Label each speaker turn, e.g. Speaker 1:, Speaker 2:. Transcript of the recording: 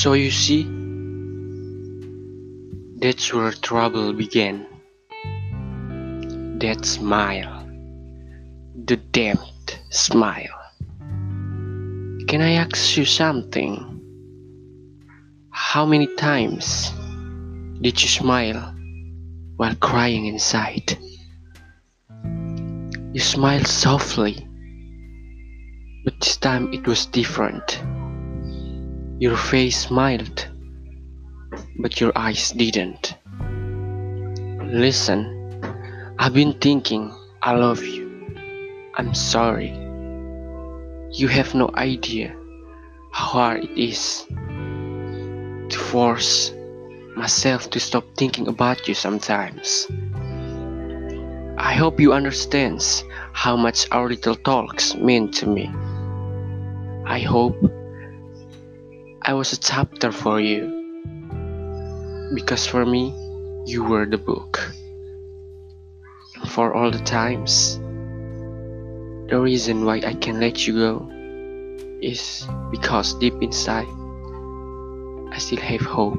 Speaker 1: So you see, that's where trouble began. That smile, the damned smile. Can I ask you something? How many times did you smile while crying inside? You smiled softly, but this time it was different. Your face smiled, but your eyes didn't. Listen, I've been thinking I love you. I'm sorry. You have no idea how hard it is to force myself to stop thinking about you sometimes. I hope you understands how much our little talks mean to me. I hope I was a chapter for you. Because for me, you were the book. For all the times, the reason why I can let you go is because deep inside, I still have hope.